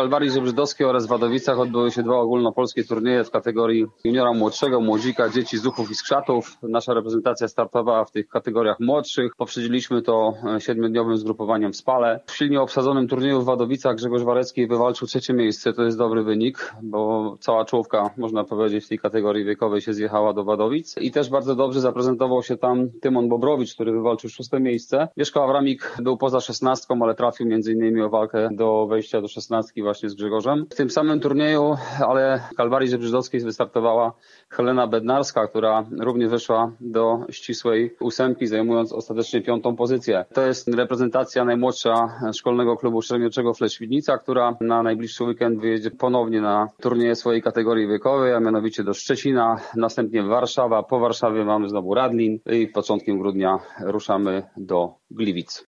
Kalwarii Żebrzydowskiej oraz Wadowicach odbyły się dwa ogólnopolskie turnieje w kategorii juniora młodszego, młodzika, dzieci, zuchów i skrzatów. Nasza reprezentacja startowała w tych kategoriach młodszych. Poprzedziliśmy to e, siedmiodniowym zgrupowaniem w Spale. W silnie obsadzonym turnieju w Wadowicach Grzegorz Warecki wywalczył trzecie miejsce. To jest dobry wynik, bo cała czołówka, można powiedzieć, w tej kategorii wiekowej się zjechała do Wadowic. I też bardzo dobrze zaprezentował się tam Tymon Bobrowicz, który wywalczył szóste miejsce. Mieszko Awramik był poza szesnastką, ale trafił między innymi o walkę do wejścia do szesnastki właśnie z Grzegorzem. W tym samym turnieju, ale w Kalwarii Żebrzydowskiej wystartowała Helena Bednarska, która również weszła do ścisłej ósemki, zajmując ostatecznie piątą pozycję. To jest reprezentacja najmłodsza szkolnego klubu średnioczego Fleszwidnica, która na najbliższy weekend wyjedzie ponownie na turnieje swojej kategorii wiekowej, a mianowicie do Szczecina, następnie Warszawa. Po Warszawie mamy znowu Radlin i początkiem grudnia ruszamy do Gliwic.